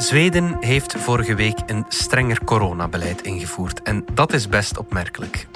Zweden heeft vorige week een strenger coronabeleid ingevoerd en dat is best opmerkelijk.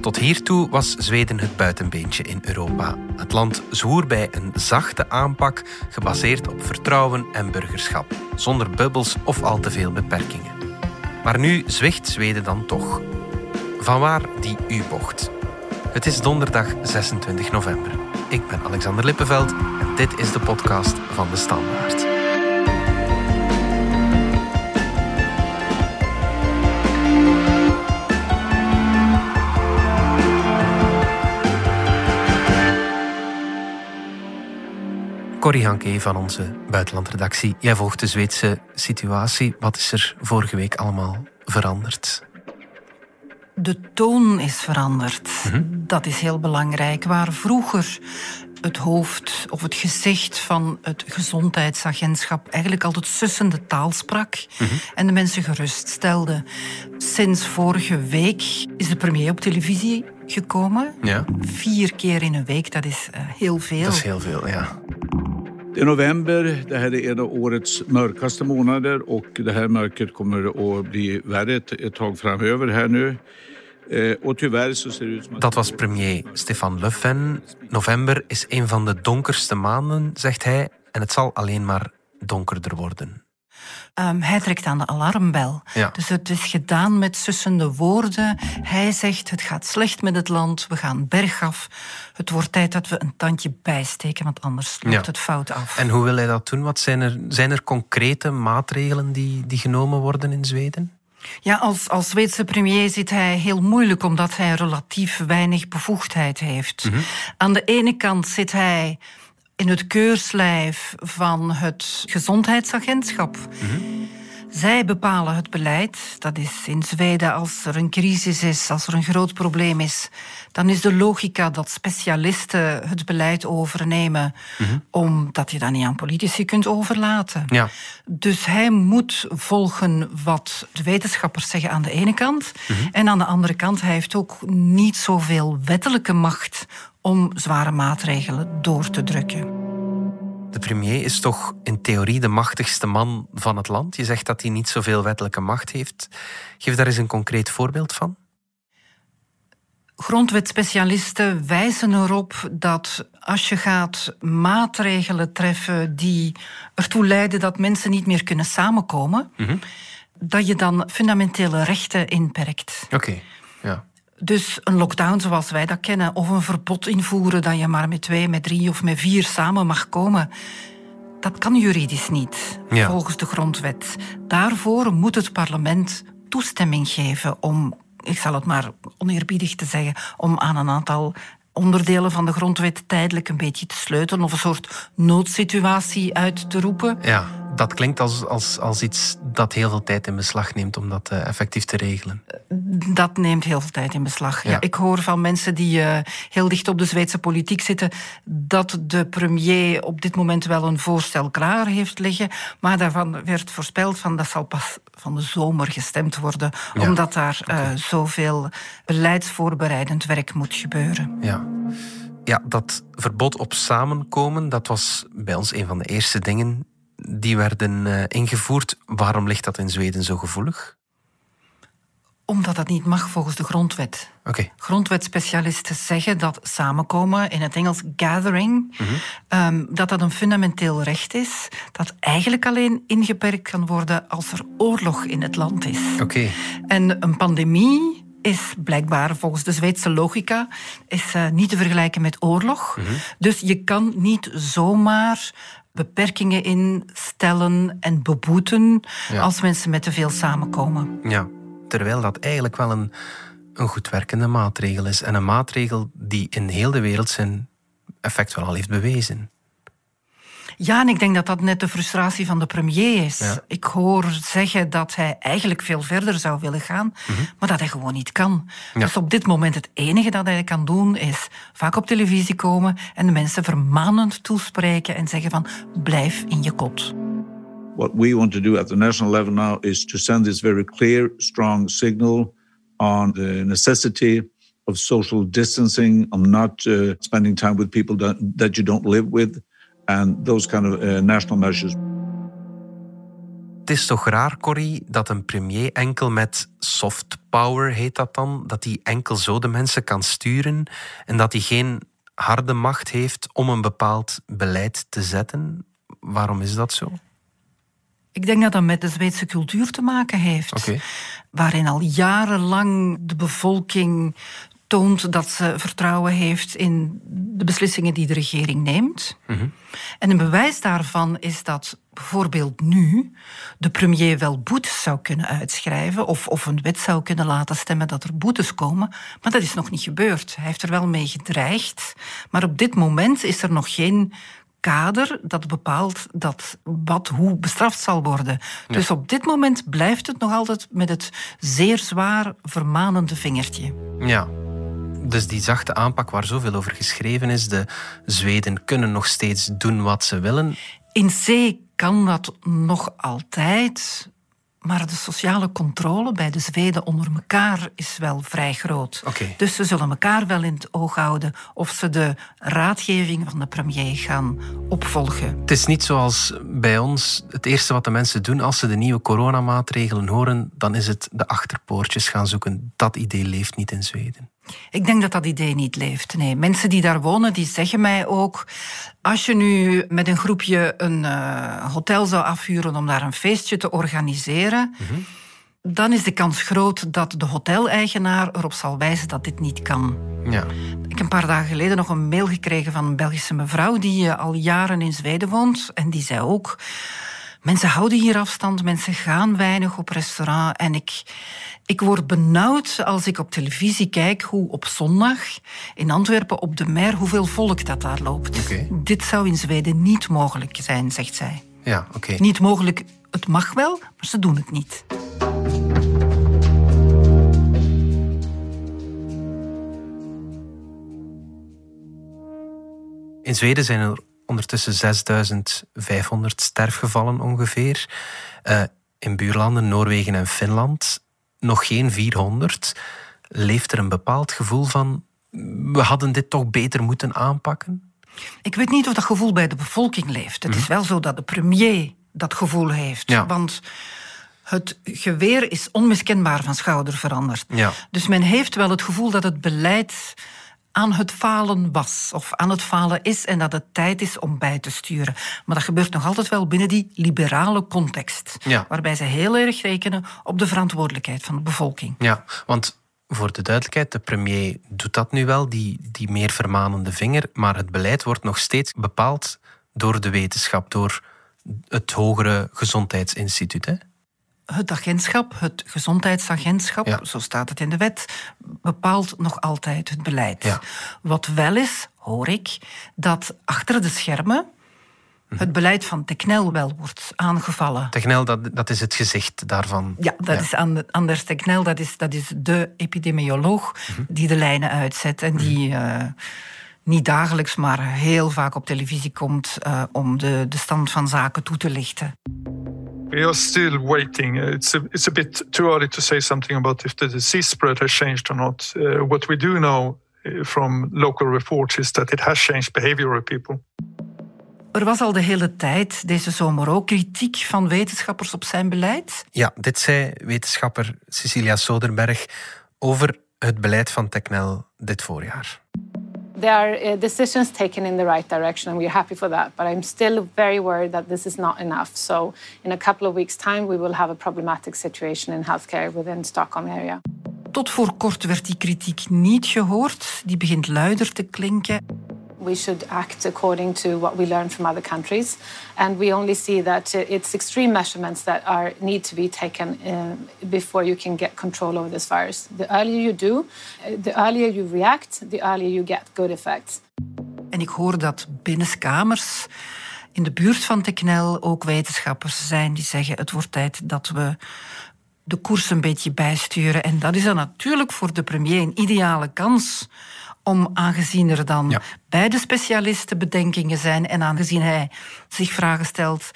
Tot hiertoe was Zweden het buitenbeentje in Europa. Het land zwoer bij een zachte aanpak gebaseerd op vertrouwen en burgerschap, zonder bubbels of al te veel beperkingen. Maar nu zwicht Zweden dan toch. Vanwaar die U-bocht? Het is donderdag 26 november. Ik ben Alexander Lippenveld en dit is de podcast van de Standaard. Corrie Hanke van onze buitenlandredactie. Jij volgt de Zweedse situatie. Wat is er vorige week allemaal veranderd? De toon is veranderd. Dat is heel belangrijk. Waar vroeger het hoofd of het gezicht van het gezondheidsagentschap eigenlijk altijd sussende taal sprak en de mensen geruststelde. Sinds vorige week is de premier op televisie gekomen. Ja. Vier keer in een week, dat is eh, heel veel. Dat is heel veel, ja. Det är november, det här är en av årets mörkaste månader och det här mörkret kommer att bli värre ett, tag framöver här nu. Eh, och tyvärr så ser det ut som. Dat was premier Stefan Löfven. November is een van de donkerste maanden, zegt hij, en het zal alleen maar donkerder worden. Ehm, hij trekt aan de alarmbel. Ja. Dus het is gedaan met sussende woorden. Hij zegt, het gaat slecht met het land, we gaan bergaf. Het wordt tijd dat we een tandje bijsteken, want anders loopt Ja. het fout af. En hoe wil hij dat doen? Wat zijn er, zijn er concrete maatregelen die, die genomen worden in Zweden? Ja, als, als Zweedse premier zit hij heel moeilijk omdat hij relatief weinig bevoegdheid heeft. Aan de ene kant zit hij in het keurslijf van het gezondheidsagentschap. Zij bepalen het beleid. Dat is in Zweden als er een crisis is, als er een groot probleem is, dan is de logica dat specialisten het beleid overnemen, omdat je dat niet aan politici kunt overlaten. Ja. Dus hij moet volgen wat de wetenschappers zeggen aan de ene kant. En aan de andere kant, hij heeft ook niet zoveel wettelijke macht om zware maatregelen door te drukken. De premier is toch in theorie de machtigste man van het land. Je zegt dat hij niet zoveel wettelijke macht heeft. Geef daar eens een concreet voorbeeld van. Grondwetspecialisten wijzen erop dat als je gaat maatregelen treffen die ertoe leiden dat mensen niet meer kunnen samenkomen, dat je dan fundamentele rechten inperkt. Oké, ja. Dus een lockdown zoals wij dat kennen, of een verbod invoeren dat je maar met twee, met drie of met vier samen mag komen, dat kan juridisch niet, Ja. volgens de grondwet. Daarvoor moet het parlement toestemming geven om, ik zal het maar oneerbiedig te zeggen, om aan een aantal onderdelen van de grondwet tijdelijk een beetje te sleutelen of een soort noodsituatie uit te roepen. Ja, dat klinkt als, als, als iets dat heel veel tijd in beslag neemt om dat eh, effectief te regelen. Dat neemt heel veel tijd in beslag. Ja. Ja. ik hoor van mensen die eh, heel dicht op de Zweedse politiek zitten dat de premier op dit moment wel een voorstel klaar heeft liggen, maar daarvan werd voorspeld van dat zal pas van de zomer gestemd worden, Ja. omdat daar eh, zoveel beleidsvoorbereidend werk moet gebeuren. Ja. ja, dat verbod op samenkomen, dat was bij ons een van de eerste dingen die werden eh, ingevoerd. Waarom ligt dat in Zweden zo gevoelig? Omdat dat niet mag volgens de grondwet. Oké, Grondwetspecialisten zeggen dat samenkomen, in het Engels gathering, Mhm. ehm, dat dat een fundamenteel recht is, dat eigenlijk alleen ingeperkt kan worden als er oorlog in het land is. oké. En een pandemie is blijkbaar volgens de Zweedse logica is, eh, niet te vergelijken met oorlog. Mhm. Dus je kan niet zomaar beperkingen instellen en beboeten Ja. als mensen met te veel samenkomen. Ja, terwijl dat eigenlijk wel een, een goed werkende maatregel is. En een maatregel die in heel de wereld zijn effect wel al heeft bewezen. Ja, en ik denk dat dat net de frustratie van de premier is. Ja. Ik hoor zeggen dat hij eigenlijk veel verder zou willen gaan, maar dat hij gewoon niet kan. Mhm. Ja. Dus op dit moment het enige dat hij kan doen is vaak op televisie komen en de mensen vermanend toespreken en zeggen van blijf in je kot. What we want to do at the national level now is to send this very clear, strong signal on the necessity of social distancing, on not uh, spending time with people that, that you don't live with, and those kind of uh, national measures. Het is toch raar, Corrie, dat een premier enkel met soft power, heet dat dan, dat hij enkel zo de mensen kan sturen en dat hij geen harde macht heeft om een bepaald beleid te zetten. Waarom is dat zo? Ik denk dat dat met de Zweedse cultuur te maken heeft. Waarin al jarenlang de bevolking toont dat ze vertrouwen heeft in de beslissingen die de regering neemt. Mhm. En een bewijs daarvan is dat bijvoorbeeld nu de premier wel boetes zou kunnen uitschrijven of, of een wet zou kunnen laten stemmen dat er boetes komen, maar dat is nog niet gebeurd. Hij heeft er wel mee gedreigd, maar op dit moment is er nog geen kader dat bepaalt dat wat hoe bestraft zal worden. Dus op dit moment blijft het nog altijd met het zeer zwaar vermanende vingertje. Ja, dus die zachte aanpak waar zoveel over geschreven is, de Zweden kunnen nog steeds doen wat ze willen. In C kan dat nog altijd, maar de sociale controle bij de Zweden onder elkaar is wel vrij groot. Dus ze zullen elkaar wel in het oog houden of ze de raadgeving van de premier gaan opvolgen. Het is niet zoals bij ons. Het eerste wat de mensen doen als ze de nieuwe coronamaatregelen horen, dan is het de achterpoortjes gaan zoeken. Dat idee leeft niet in Zweden. Ik denk dat dat idee niet leeft. Nee, mensen die daar wonen, die zeggen mij ook... als je nu met een groepje een uh, hotel zou afhuren om daar een feestje te organiseren... Mhm. dan is de kans groot dat de hoteleigenaar erop zal wijzen dat dit niet kan. Ja. Ik heb een paar dagen geleden nog een mail gekregen van een Belgische mevrouw... die eh, al jaren in Zweden woont. En die zei ook... Mensen houden hier afstand, mensen gaan weinig op restaurant. En ik, ik word benauwd als ik op televisie kijk hoe op zondag in Antwerpen op de Mer hoeveel volk dat daar loopt. Dit zou in Zweden niet mogelijk zijn, zegt zij. Ja, oké. Niet mogelijk, het mag wel, maar ze doen het niet. In Zweden zijn er ondertussen 6500 sterfgevallen ongeveer. Uh, in buurlanden Noorwegen en Finland nog geen 400. Leeft er een bepaald gevoel van we hadden dit toch beter moeten aanpakken? Ik weet niet of dat gevoel bij de bevolking leeft. Het is mhm. wel zo dat de premier dat gevoel heeft. Want het geweer is onmiskenbaar van schouder veranderd. Ja. Dus men heeft wel het gevoel dat het beleid aan het falen was of aan het falen is en dat het tijd is om bij te sturen. Maar dat gebeurt nog altijd wel binnen die liberale context, waarbij ze heel erg rekenen op de verantwoordelijkheid van de bevolking. Ja, want voor de duidelijkheid, de premier doet dat nu wel, die, die meer vermanende vinger, maar het beleid wordt nog steeds bepaald door de wetenschap, door het hogere gezondheidsinstituut. Hè? Het agentschap, het gezondheidsagentschap, zo staat het in de wet, bepaalt nog altijd het beleid. Wat wel is, hoor ik, dat achter de schermen mhm. het beleid van Technel wel wordt aangevallen. Technel, dat, dat is het gezicht daarvan. Ja, dat is Anders Technel, dat is, dat is de epidemioloog mhm. die de lijnen uitzet en die... Uh, niet dagelijks, maar heel vaak op televisie komt uh, om de, de stand van zaken toe te lichten. We are still waiting. It's a, it's a bit too early to say something about if the disease spread has changed or not. Uh, what we do know uh, from local reports is that it has changed behavior of people. Er was al de hele tijd deze zomer ook kritiek van wetenschappers op zijn beleid. Ja, dit zei wetenschapper Cecilia Soderberg over het beleid van Technel dit voorjaar. There are uh, decisions taken in the right direction, and we're happy for that. But I'm still very worried that this is not enough. So, in a couple of weeks' time, we will have a problematic situation in healthcare within Stockholm area. Tot voor kort werd die kritiek niet gehoord. Die begint luider te klinken. We should act according to what we learn from other countries. And we only see that it's extreme measurements that are need to be taken uh, before you can get control over this virus. The earlier you do, uh, the earlier you react, the earlier you get good effects. En ik hoor dat binnenskamers in de buurt van Teknel ook wetenschappers zijn die zeggen het wordt tijd dat we de koers een beetje bijsturen. En dat is dan natuurlijk voor de premier een ideale kans om, aangezien er dan ja. bij de specialisten bedenkingen zijn en aangezien hij zich vragen stelt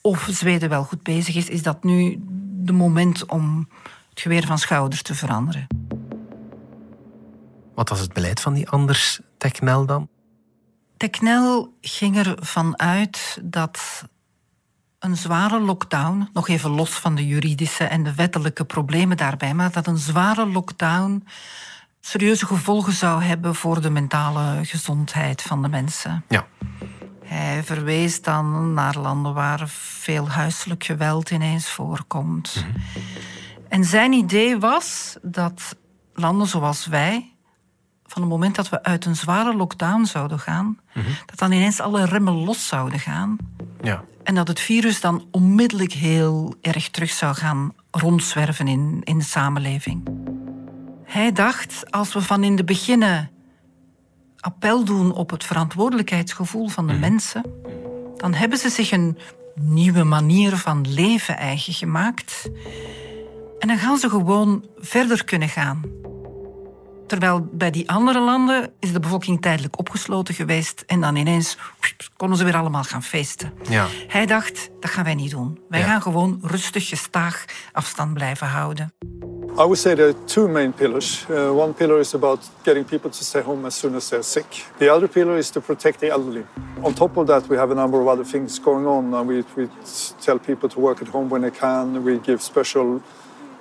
of Zweden wel goed bezig is, is dat nu de moment om het geweer van schouders te veranderen. Wat was het beleid van die anders Technel dan? Technel ging ervan uit dat een zware lockdown, nog even los van de juridische en de wettelijke problemen daarbij, maar dat een zware lockdown serieuze gevolgen zou hebben voor de mentale gezondheid van de mensen. Ja. Hij verwees dan naar landen waar veel huiselijk geweld ineens voorkomt. Mhm. En zijn idee was dat landen zoals wij, van het moment dat we uit een zware lockdown zouden gaan, mhm. dat dan ineens alle remmen los zouden gaan. Ja. En dat het virus dan onmiddellijk heel erg terug zou gaan rondzwerven in, in de samenleving. Hij dacht, als we van in de beginnen appel doen op het verantwoordelijkheidsgevoel van de mhm. mensen, dan hebben ze zich een nieuwe manier van leven eigen gemaakt. En dan gaan ze gewoon verder kunnen gaan. Terwijl bij die andere landen is de bevolking tijdelijk opgesloten geweest en dan ineens konden ze weer allemaal gaan feesten. Ja. Hij dacht, dat gaan wij niet doen. Wij gaan gewoon rustig, gestaag afstand blijven houden. I would say there are two main pillars. Uh, one pillar is about getting people to stay home as soon as they're sick. The other pillar is to protect the elderly. On top of that, we have a number of other things going on. And we, we tell people to work at home when they can. We give special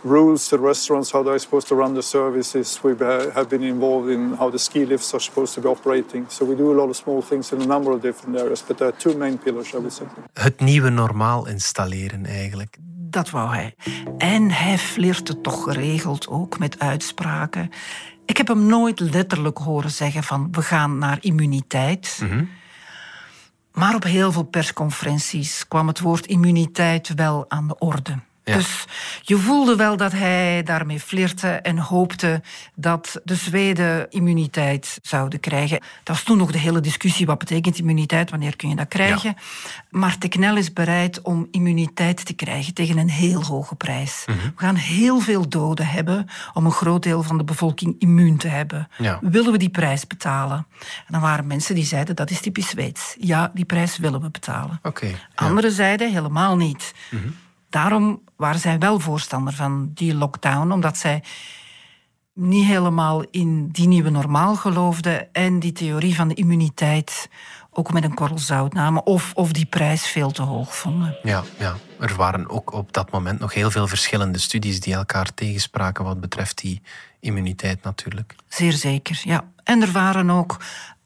rules to restaurants, how they're supposed to run the services. We have been involved in how the ski lifts are supposed to be operating. So we do a lot of small things in a number of different areas. But there are two main pillars, I would say. Het nieuwe normaal installeren eigenlijk. Dat wou hij. En hij flirte toch geregeld ook met uitspraken. Ik heb hem nooit letterlijk horen zeggen van we gaan naar immuniteit. Mm Maar op heel veel persconferenties kwam het woord immuniteit wel aan de orde. Dus je voelde wel dat hij daarmee flirte en hoopte dat de Zweden immuniteit zouden krijgen. Dat was toen nog de hele discussie, wat betekent immuniteit, wanneer kun je dat krijgen? Maar Teknel is bereid om immuniteit te krijgen tegen een heel hoge prijs. Mhm. We gaan heel veel doden hebben om een groot deel van de bevolking immuun te hebben. Willen we die prijs betalen? En dan waren mensen die zeiden, dat is typisch Zweeds. Ja, die prijs willen we betalen. Okay, Anderen zeiden, helemaal niet. Mhm. Daarom waren zij wel voorstander van die lockdown, omdat zij niet helemaal in die nieuwe normaal geloofden en die theorie van de immuniteit ook met een korrel zout namen of, of die prijs veel te hoog vonden. Ja, ja, er waren ook op dat moment nog heel veel verschillende studies die elkaar tegenspraken wat betreft die immuniteit natuurlijk. Zeer zeker, ja. En er waren ook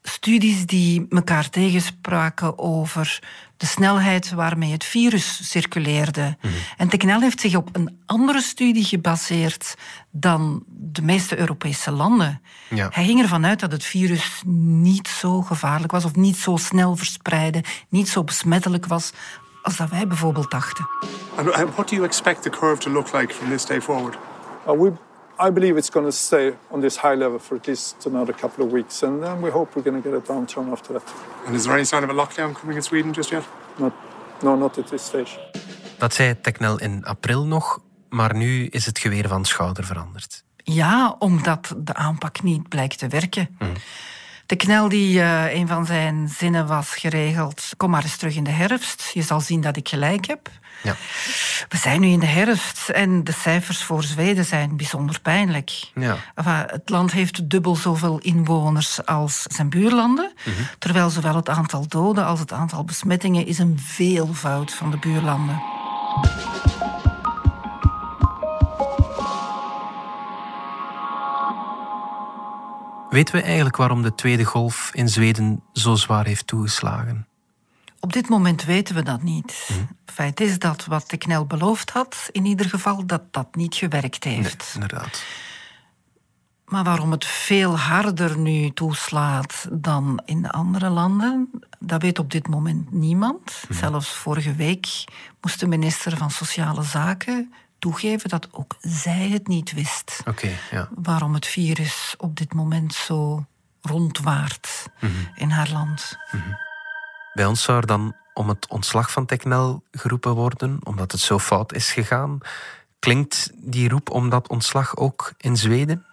studies die elkaar tegenspraken over de snelheid waarmee het virus circuleerde. Mm En Teknel heeft zich op een andere studie gebaseerd dan de meeste Europese landen. Ja. Hij ging ervan uit dat het virus niet zo gevaarlijk was of niet zo snel verspreidde, niet zo besmettelijk was als dat wij bijvoorbeeld dachten. And what do you expect the curve to look like from this day forward? Uh, we I believe it's going to stay on this high level for at least another couple of weeks, and then we hope we're going to get a downturn after that. And is there any sign of a lockdown coming in Sweden just yet? Not, no, not at this stage. Dat zei Teknel in april nog, maar nu is het geweer van schouder veranderd. Ja, omdat de aanpak niet blijkt te werken. Mm. De knel die uh, een van zijn zinnen was geregeld. Kom maar eens terug in de herfst. Je zal zien dat ik gelijk heb. Ja. We zijn nu in de herfst en de cijfers voor Zweden zijn bijzonder pijnlijk. Ja. het land heeft dubbel zoveel inwoners als zijn buurlanden. Mhm. Terwijl zowel het aantal doden als het aantal besmettingen is een veelvoud van de buurlanden. Weten we eigenlijk waarom de tweede golf in Zweden zo zwaar heeft toegeslagen? Op dit moment weten we dat niet. Mhm. Feit is dat wat de knel beloofd had, in ieder geval, dat dat niet gewerkt heeft. inderdaad. Maar waarom het veel harder nu toeslaat dan in de andere landen, dat weet op dit moment niemand. Mhm. Zelfs vorige week moest de minister van Sociale Zaken toegeven dat ook zij het niet wist. ja. Waarom het virus op dit moment zo rondwaart mhm. in haar land. Bij ons zou er dan om het ontslag van Technel geroepen worden, omdat het zo fout is gegaan. Klinkt die roep om dat ontslag ook in Zweden?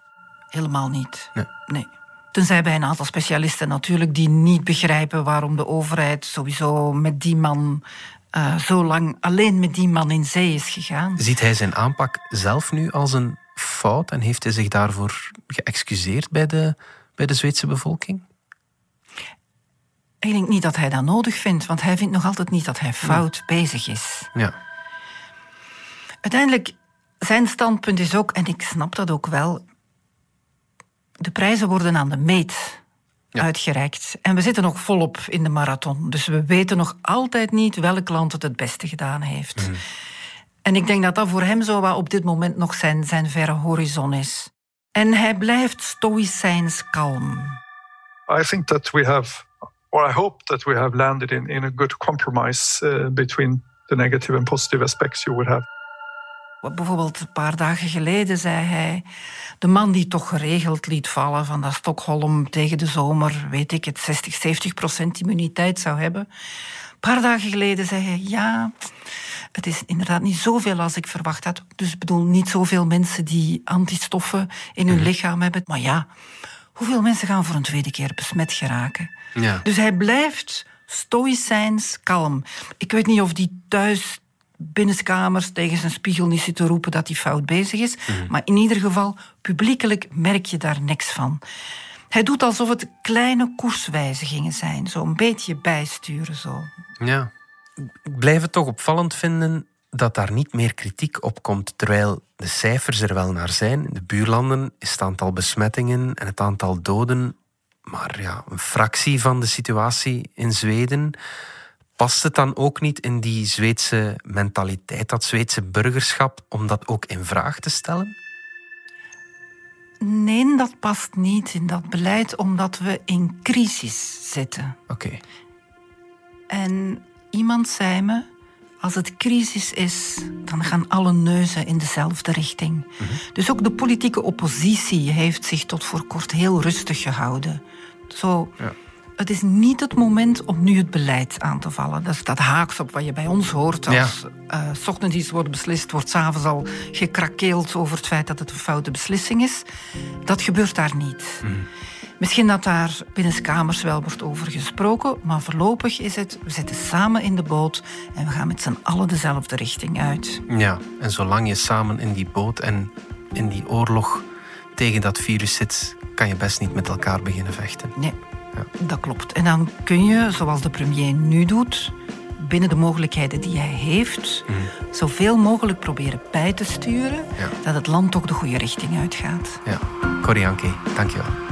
Helemaal niet. Nee. nee. Tenzij bij een aantal specialisten natuurlijk die niet begrijpen waarom de overheid sowieso met die man uh, zo lang alleen met die man in zee is gegaan. Ziet hij zijn aanpak zelf nu als een fout en heeft hij zich daarvoor geëxcuseerd bij de, bij de Zweedse bevolking? Ik denk niet dat hij dat nodig vindt, want hij vindt nog altijd niet dat hij fout bezig is. Ja. Uiteindelijk, zijn standpunt is ook, en ik snap dat ook wel, de prijzen worden aan de meet uitgereikt. En we zitten nog volop in de marathon. Dus we weten nog altijd niet welk land het het beste gedaan heeft. Mhm. En ik denk dat dat voor hem zo wat op dit moment nog zijn, zijn verre horizon is. En hij blijft stoïcijns kalm. I think that we have, or I hope that we have landed in, in a good compromise uh, between the negative and positive aspects you would have. Bijvoorbeeld een paar dagen geleden zei hij... de man die toch geregeld liet vallen van dat Stockholm tegen de zomer... weet ik het, 60, 70 procent immuniteit zou hebben. Een paar dagen geleden zei hij... ja, het is inderdaad niet zoveel als ik verwacht had. Dus ik bedoel, niet zoveel mensen die antistoffen in hun mhm. lichaam hebben. Maar ja, hoeveel mensen gaan voor een tweede keer besmet geraken? Ja. Dus hij blijft stoïcijns kalm. Ik weet niet of die thuis binnenskamers tegen zijn spiegel niet zit te roepen dat hij fout bezig is. Mhm. Maar in ieder geval, publiekelijk merk je daar niks van. Hij doet alsof het kleine koerswijzigingen zijn. Zo een beetje bijsturen. Zo. Ja. Ik blijf het toch opvallend vinden dat daar niet meer kritiek op komt, terwijl de cijfers er wel naar zijn. In de buurlanden is het aantal besmettingen en het aantal doden maar ja, een fractie van de situatie in Zweden. Past het dan ook niet in die Zweedse mentaliteit, dat Zweedse burgerschap, om dat ook in vraag te stellen? Nee, dat past niet in dat beleid, omdat we in crisis zitten. Oké. En iemand zei me, als het crisis is, dan gaan alle neuzen in dezelfde richting. Mhm. Dus ook de politieke oppositie heeft zich tot voor kort heel rustig gehouden. Zo, ja. Het is niet het moment om nu het beleid aan te vallen. Dat staat haaks op wat je bij ons hoort. Als ja. uh, ochtends iets wordt beslist, wordt s'avonds al gekrakeeld over het feit dat het een foute beslissing is. Dat gebeurt daar niet. Mhm. Misschien dat daar binnen kamers wel wordt over gesproken, maar voorlopig is het, we zitten samen in de boot en we gaan met z'n allen dezelfde richting uit. Ja, en zolang je samen in die boot en in die oorlog tegen dat virus zit, kan je best niet met elkaar beginnen vechten. Nee, ja. dat klopt. En dan kun je, zoals de premier nu doet, binnen de mogelijkheden die hij heeft, mm. zoveel mogelijk proberen bij te sturen dat het land toch de goede richting uitgaat. Ja, Korianke, dankjewel.